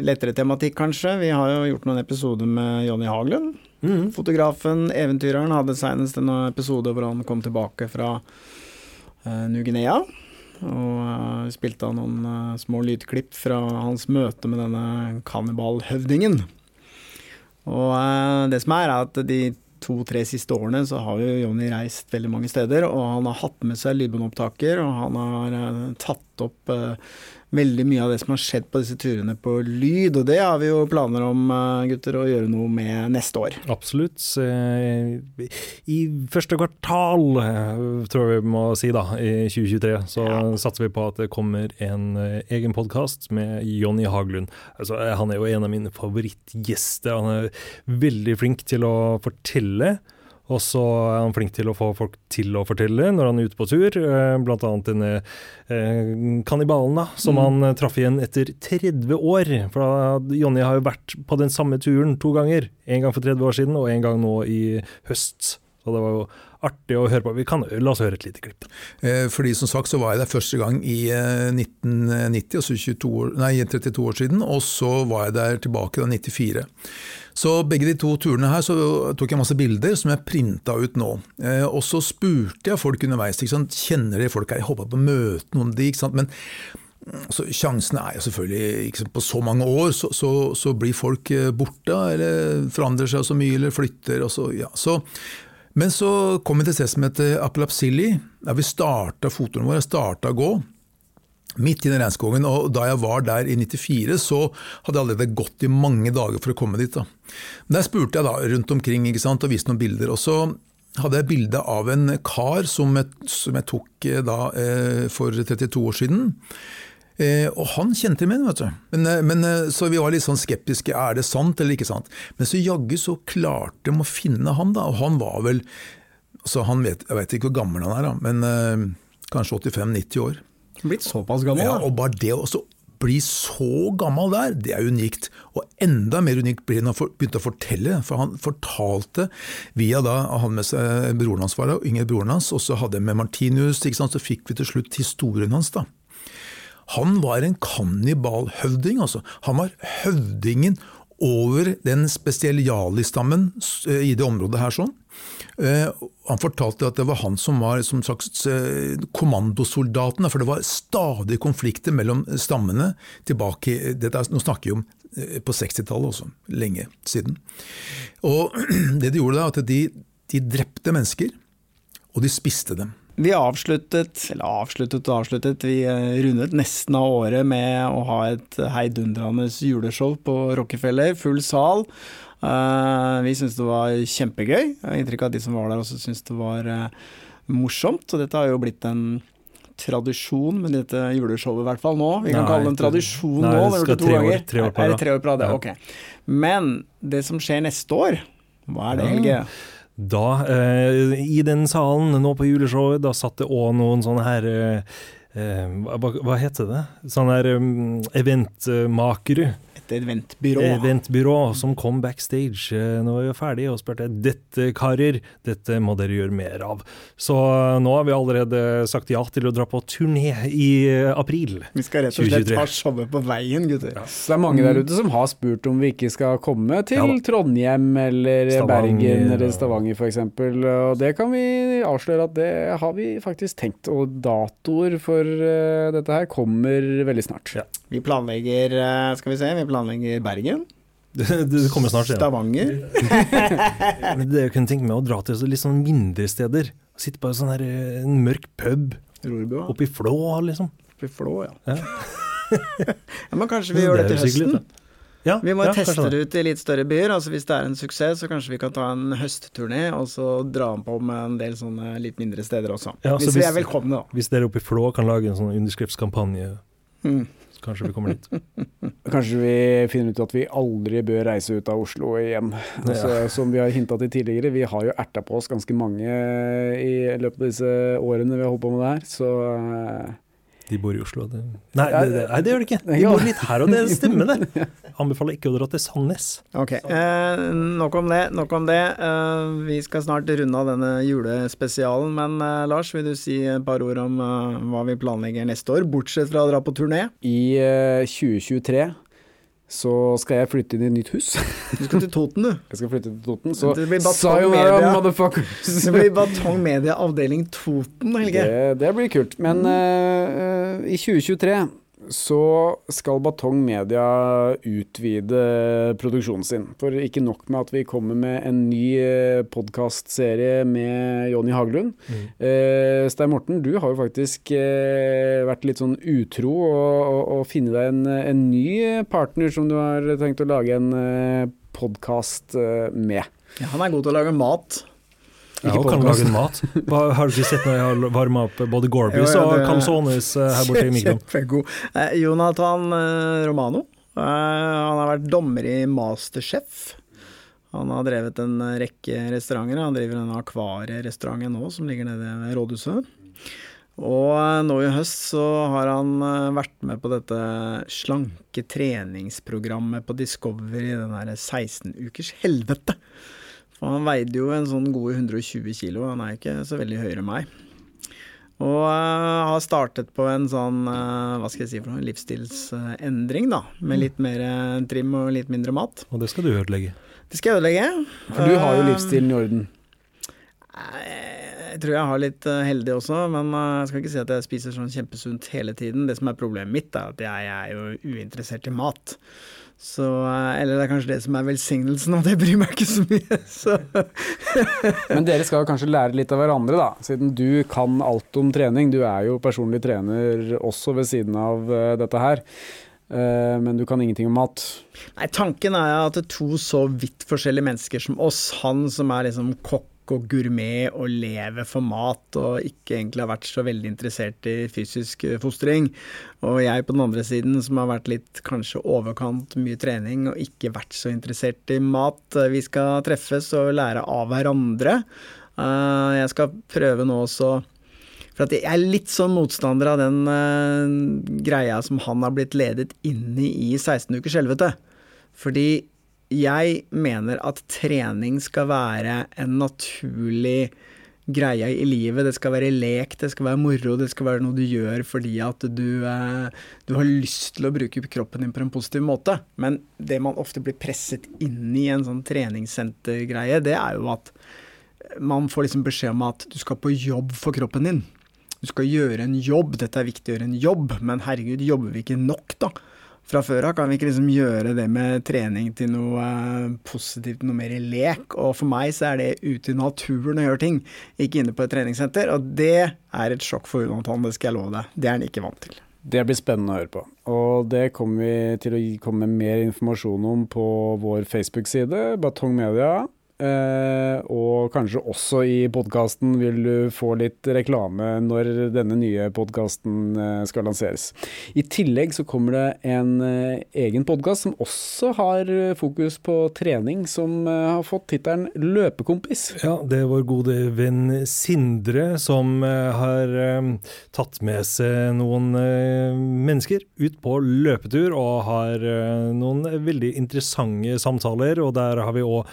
lettere, tematikk, kanskje. Vi har jo gjort noen episoder med Jonny Haglund. Mm. Fotografen, eventyreren, hadde senest en episode hvor han kom tilbake fra New-Guinea. Og spilte av noen små lydklipp fra hans møte med denne kannibalhøvdingen. Og det som er, er at de to-tre siste årene så har jo Jonny reist veldig mange steder, og han har hatt med seg lydbåndopptaker, og han har uh, tatt opp uh, veldig mye av det som har skjedd på disse turene på lyd, og det har vi jo planer om, uh, gutter, å gjøre noe med neste år. Absolutt. I første kvartal, tror jeg vi må si da, i 2023, så ja. satser vi på at det kommer en egen podkast med Jonny Haglund. Altså, han er jo en av mine favorittgjester. Han er veldig flink til å fortelle. Og så er han flink til å få folk til å fortelle når han er ute på tur. Eh, blant annet denne eh, kannibalen da, som mm. han eh, traff igjen etter 30 år. For Jonny har jo vært på den samme turen to ganger. En gang for 30 år siden og en gang nå i høst. Så det var jo artig å høre på. Vi kan, La oss høre et lite klipp. Fordi som sagt så var jeg der første gang i 1990, altså 22 år, nei, 32 år siden. Og så var jeg der tilbake da 94. Så begge de to turene her tok jeg masse bilder som jeg printa ut nå. Eh, og så spurte jeg folk underveis. Kjenner dere folk her? Jeg håpa på å møte noen av de. ikke sant? Men så sjansene er jo selvfølgelig ikke sant, På så mange år så, så, så blir folk eh, borte, eller forandrer seg så mye, eller flytter. Og så, ja. så, men så kom vi til et sted som heter Apelapsilli, der vi starta fotturen vår. Jeg starta å gå. Midt i regnskogen, og da jeg var der i 94, så hadde jeg allerede gått i mange dager for å komme dit. da. Der spurte jeg da rundt omkring sant, og viste noen bilder. og så hadde jeg bilde av en kar som jeg, som jeg tok eh, da eh, for 32 år siden. Eh, og han kjente meg igjen, vet du. Men, eh, men, eh, så vi var litt sånn skeptiske. Er det sant eller ikke sant? Men så jaggu så klarte de å finne han, da. Og han var vel altså han vet, Jeg vet ikke hvor gammel han er, da, men eh, kanskje 85-90 år. Blitt såpass gammel, Ja, og bare det å bli så gammel der, det er unikt. Og enda mer unikt blir det når han begynte å fortelle, for han fortalte via da han med seg broren hans, var det, yngre broren hans, og så hadde jeg med Martinus, ikke sant, så fikk vi til slutt historien hans. da. Han var en kannibalhøvding, altså. Han var høvdingen over den spesialistammen eh, i det området her sånn. Eh, Han fortalte at det var han som var som slags eh, kommandosoldaten, for det var stadig konflikter mellom stammene tilbake dette, Nå snakker vi om på 60-tallet også, lenge siden. Og det de gjorde da, at de, de drepte mennesker, og de spiste dem. Vi avsluttet, eller avsluttet og avsluttet, vi eh, rundet nesten av året med å ha et heidundrende juleshow på Rockefeller, full sal. Eh, vi syntes det var kjempegøy. Jeg har inntrykk av at de som var der også syntes det var eh, morsomt. Og dette har jo blitt en tradisjon med dette juleshowet, i hvert fall nå. Vi kan Nei, kalle det en tradisjon nei, nå. det skal tre år- tre år på Er det tre år på rad? ja, Ja. Ok. Men det som skjer neste år, hva er det, Helge? Da, eh, i den salen nå på juleshowet, da satt det òg noen sånne her eh, eh, hva, hva heter det? Sånne her um, eventmakere. Et eventbyrå. Eventbyrå som kom backstage eh, når vi var ferdige og spurte dette karer, dette må dere gjøre mer av. Så eh, nå har vi allerede sagt ja til å dra på turné i april april. Vi skal rett og slett 2023. ta showet på veien, gutter. Så det er mange der ute som har spurt om vi ikke skal komme til Ja. Trondheim eller Stavanger, Bergen eller Stavanger f.eks. Og det kan vi avsløre at det har vi faktisk tenkt. Og datoer for eh, dette her kommer veldig snart. Ja. Vi planlegger, eh, skal vi se, vi planlegger Bergen, Du, du kommer snart. Ja. Stavanger. Det jeg kunne tenke meg å dra til litt sånn mindre steder. Sitte på en sånn her, eh, en mørk pub Rorbua. oppe i Flå, liksom. Oppe i Flå, ja. Ja. ja. Men kanskje vi gjør det til høsten? Ja, Vi må ja, teste det ut i litt større byer. altså Hvis det er en suksess, så kanskje vi kan ta en høstturné og så dra den på med en del sånne litt mindre steder også. Ja, hvis, hvis vi er velkomne, da. Hvis dere oppe i Flå kan lage en sånn underskriftskampanje, Mm. Kanskje vi kommer dit. Kanskje vi finner ut at vi aldri bør reise ut av Oslo igjen. Altså, som vi har hinta til tidligere, vi har jo erta på oss ganske mange i løpet av disse årene vi har holdt på med det her, så eh, De bor i Oslo. Det... Nei, det, det, nei, det gjør de ikke. De bor litt her, og det stemmer, det. Anbefaler ikke å dra til Sandnes. Ok, eh, nok om det. Nok om det. Eh, vi skal snart runde av denne julespesialen, men eh, Lars, vil du si et par ord om eh, hva vi planlegger neste år, bortsett fra å dra på turné? I eh, 2023 så skal jeg flytte inn i et nytt hus. Du skal til Toten, du. Jeg skal flytte til Toten, så Det blir Batong Media. Det blir Batong Media avdeling Toten, Helge. Det, det blir kult. Men eh, uh, i 2023 så skal Batong Media utvide produksjonen sin. For ikke nok med at vi kommer med en ny uh, podkastserie med Jonny Haglund. Eh, Stein Morten, du har jo faktisk eh, vært litt sånn utro og, og, og funnet deg en, en ny partner som du har tenkt å lage en eh, podkast med. Ja, han er god til å lage mat. Ja, Ikke og kan lage mat. Har du ikke sett når jeg har varma opp både Gorbis ja, ja, og det- calzones eh, her borte i mikroen? Eh, Jonathan eh, Romano. Eh, han har vært dommer i Masterchef. Han har drevet en rekke restauranter. Han driver en akvarierestauranten nå, som ligger nede ved rådhuset. Og eh, nå i høst så har han vært med på dette slanke treningsprogrammet på Discovery, den derre 16 ukers helvete. For han veide jo en sånn gode 120 kilo, han er ikke så veldig høyere enn meg. Og eh, har startet på en sånn, eh, hva skal jeg si for noe, livsstilsendring, da. Med litt mer eh, trim og litt mindre mat. Og det skal du ødelegge. Det skal jeg ødelegge. For du har jo livsstilen i orden. Jeg tror jeg har litt heldig også, men jeg skal ikke si at jeg spiser sånn kjempesunt hele tiden. Det som er problemet mitt, er at jeg er jo uinteressert i mat. Så, eh, eller det er kanskje det som er velsignelsen, og det bryr meg ikke så mye. Så. Men dere skal kanskje lære litt av hverandre, da. Siden du kan alt om trening. Du er jo personlig trener også ved siden av eh, dette her. Eh, men du kan ingenting om mat. Nei, tanken er at to så vidt forskjellige mennesker som oss, han som er liksom kokk og gourmet og lever for mat og ikke egentlig har vært så veldig interessert i fysisk eh, fostring, og jeg på den andre siden som har vært litt kanskje overkant mye trening og ikke vært så interessert i mat. Eh, Vi skal treffes og lære av hverandre. Eh, Jeg skal prøve nå også for jeg er litt sånn motstander av den uh, greia som han har blitt ledet inn i i 16 ukers helvete. Fordi jeg mener at trening skal være en naturlig greie i livet. Det skal være lek, det skal være moro, det skal være noe du gjør fordi at du, eh, du har lyst til å bruke kroppen din på en positiv måte. Men det man ofte blir presset inn i en sånn treningssentergreie, det er jo at man får liksom beskjed om at du skal på jobb for kroppen din. Du skal gjøre en jobb, dette er viktig å gjøre en jobb, men herregud, jobber vi ikke nok, da? Fra før av kan vi ikke liksom gjøre det med trening til noe eh, positivt, noe mer i lek. Og for meg så er det ute i naturen å gjøre ting, ikke inne på et treningssenter. Og det er et sjokk for Jonathan, det skal jeg love deg. Det er han ikke vant til. Det blir spennende å høre på. Og det kommer vi til å komme med mer informasjon om på vår Facebook-side, Batong Media. Eh, og kanskje også i podkasten vil du få litt reklame når denne nye podkasten eh, skal lanseres. I tillegg så kommer det en eh, egen podkast som også har fokus på trening, som har fått tittelen Løpekompis. Ja, det er vår gode venn Sindre som har tatt med seg noen mennesker ut på løpetur og har noen veldig interessante samtaler. Og der har vi òg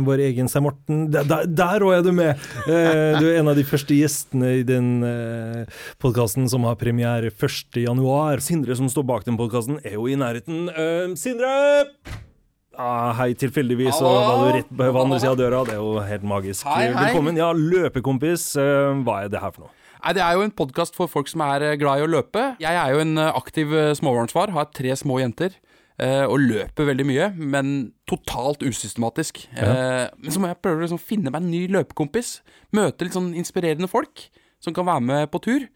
vår egen Stein Morten. Der- òg er du med! Eh, du er en av de første gjestene i den eh, podkasten som har premiere 1.1. Sindre som står bak den podkasten, er jo i nærheten. Uh, Sindre! Ah, hei, tilfeldigvis og var du rett på andre sida av døra. Det er jo helt magisk. Hei, hei. Velkommen. Ja, løpekompis, eh, hva er det her for noe? Nei, Det er jo en podkast for folk som er eh, glad i å løpe. Jeg er jo en aktiv småbarnsfar, har tre små jenter. Eh, Og løper veldig mye, men totalt usystematisk. Ja. Men så må jeg prøve å liksom finne meg en ny løpekompis. Møte litt sånn inspirerende folk som kan være med på tur.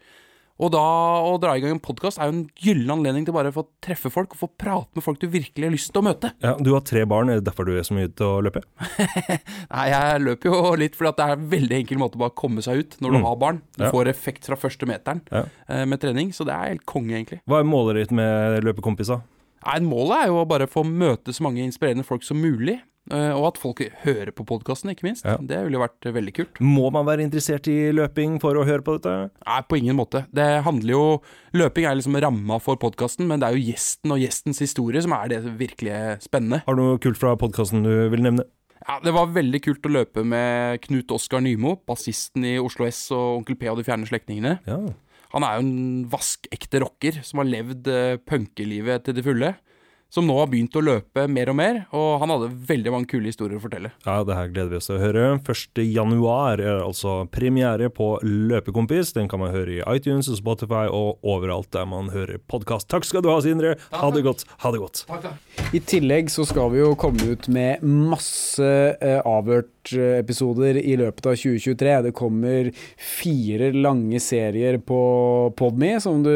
Og da å dra i gang en podkast er jo en gyllen anledning til bare å få treffe folk og få prate med folk du virkelig har lyst til å møte. Ja, du har tre barn, er det derfor du er så mye ute og løper? Nei, jeg løper jo litt fordi at det er en veldig enkel måte å bare komme seg ut når du Mm. har barn. Du Ja. får effekt fra første meteren Ja. eh, med trening, så det er helt konge, egentlig. Hva er målet ditt med løpekompiser? Nei, Målet er jo å bare få møte så mange inspirerende folk som mulig. eh, Og at folk hører på podkasten, ikke minst. Ja. Det ville jo vært veldig kult. Må man være interessert i løping for å høre på dette? Nei, på ingen måte. Det handler jo Løping er liksom ramma for podkasten, men det er jo gjesten og gjestens historie som er det virkelig spennende. Har du noe kult fra podkasten du vil nevne? Ja, Det var veldig kult å løpe med Knut Oskar Nymo, bassisten i Oslo S og Onkel P og De fjerne slektningene. Ja. Han er jo en vaskekte rocker som har levd eh, punkelivet til det fulle. Som nå har begynt å løpe mer og mer, og han hadde veldig mange kule historier å fortelle. Ja, det her gleder vi oss til å høre. 1. januar er altså premiere på Løpekompis. Den kan man høre i iTunes og Spotify og overalt der man hører podkast. Takk skal du ha, Sindre. Ha det godt. Ha det godt. I tillegg så skal vi jo komme ut med masse eh, avhørt-episoder i løpet av 2023. Det kommer fire lange serier på Podme som du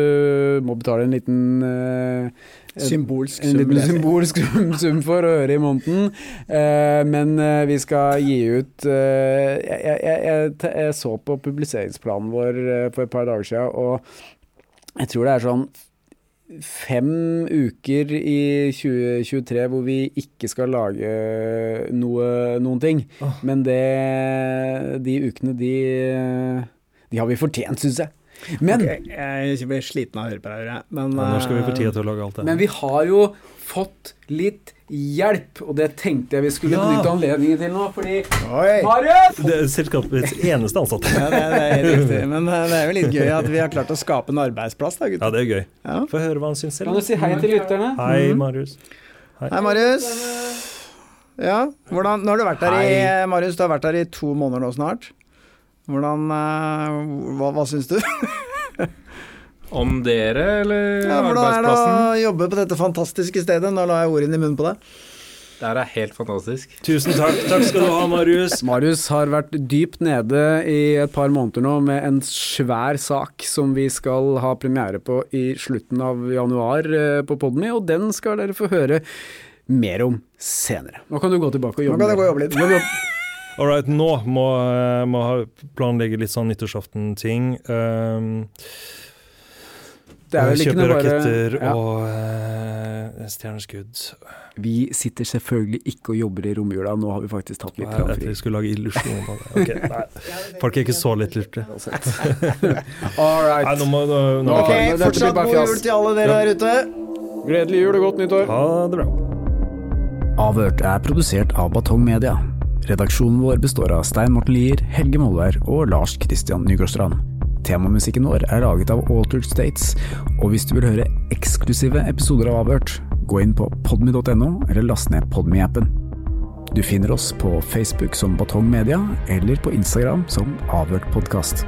må betale en liten eh, Symbolsk en sum, symbolsk sum for å høre i måneden. Eh, men eh, vi skal gi ut eh, jeg, jeg, jeg, jeg så på publiseringsplanen vår for et par dager siden, og jeg tror det er sånn fem uker i 2023 hvor vi ikke skal lage noe, noen ting. Men det, de ukene, de, de har vi fortjent, syns jeg. Men, okay, jeg blir sliten av å høre på deg. Men, Ja, når skal vi få eh, tid til å lage alt det? men vi har jo fått litt hjelp, og det tenkte jeg vi skulle Ja. benytte anledningen til nå, fordi Oi! Marius! Det er selskapets eneste ansatte. Ja, det, det er riktig. Men eh, det er jo litt gøy at vi har klart å skape en arbeidsplass, da, Ja, det er gøy. Ja. Få høre hva han syns Kan du si hei til lytterne? Hei, Marius. Hei, Marius. Ja, hvordan, nå har du vært her i Marius, du har vært her i to måneder nå snart. Hvordan eh, Hva, hva syns du? Om dere, eller Ja, hvordan er det å jobbe på dette fantastiske stedet? Nå la jeg ordene i munnen på deg. Det her er helt fantastisk. Tusen takk. Takk skal du ha, Marius. Marius har vært dypt nede i et par måneder nå med en svær sak som vi skal ha premiere på i slutten av januar eh, på Podmy, og den skal dere få høre mer om senere. Nå kan du gå tilbake og jobbe. Nå kan du gå og jobbe litt. All right, nå må vi planlegge litt sånn nyttårsaften-ting. Um, Det er vel ikke kjøpe noe bare raketter ja. og uh, stjerneskudd. Vi sitter selvfølgelig ikke og jobber i romjula, nå har vi faktisk tatt litt planfri. jeg skulle lage illusjon av det. Okay, nei. Folk er ikke så lettlurte. All right. Nei, nå må, nå, nå, Ok, Ok, fortsatt god jul til alle dere der ute. Gledelig jul og godt nyttår. Ha det bra. Avhørt er produsert av Batong Media. Redaksjonen vår består av Stein Morten Lier, Helge Molvær og Lars Christian Nygårdstrand. Temamusikken vår er laget av Altered States, og hvis du vil høre eksklusive episoder av Avhørt, gå inn på podmy.no eller last ned Podmy-appen. Du finner oss på Facebook som Batong Media, eller på Instagram som Avhørt podkast.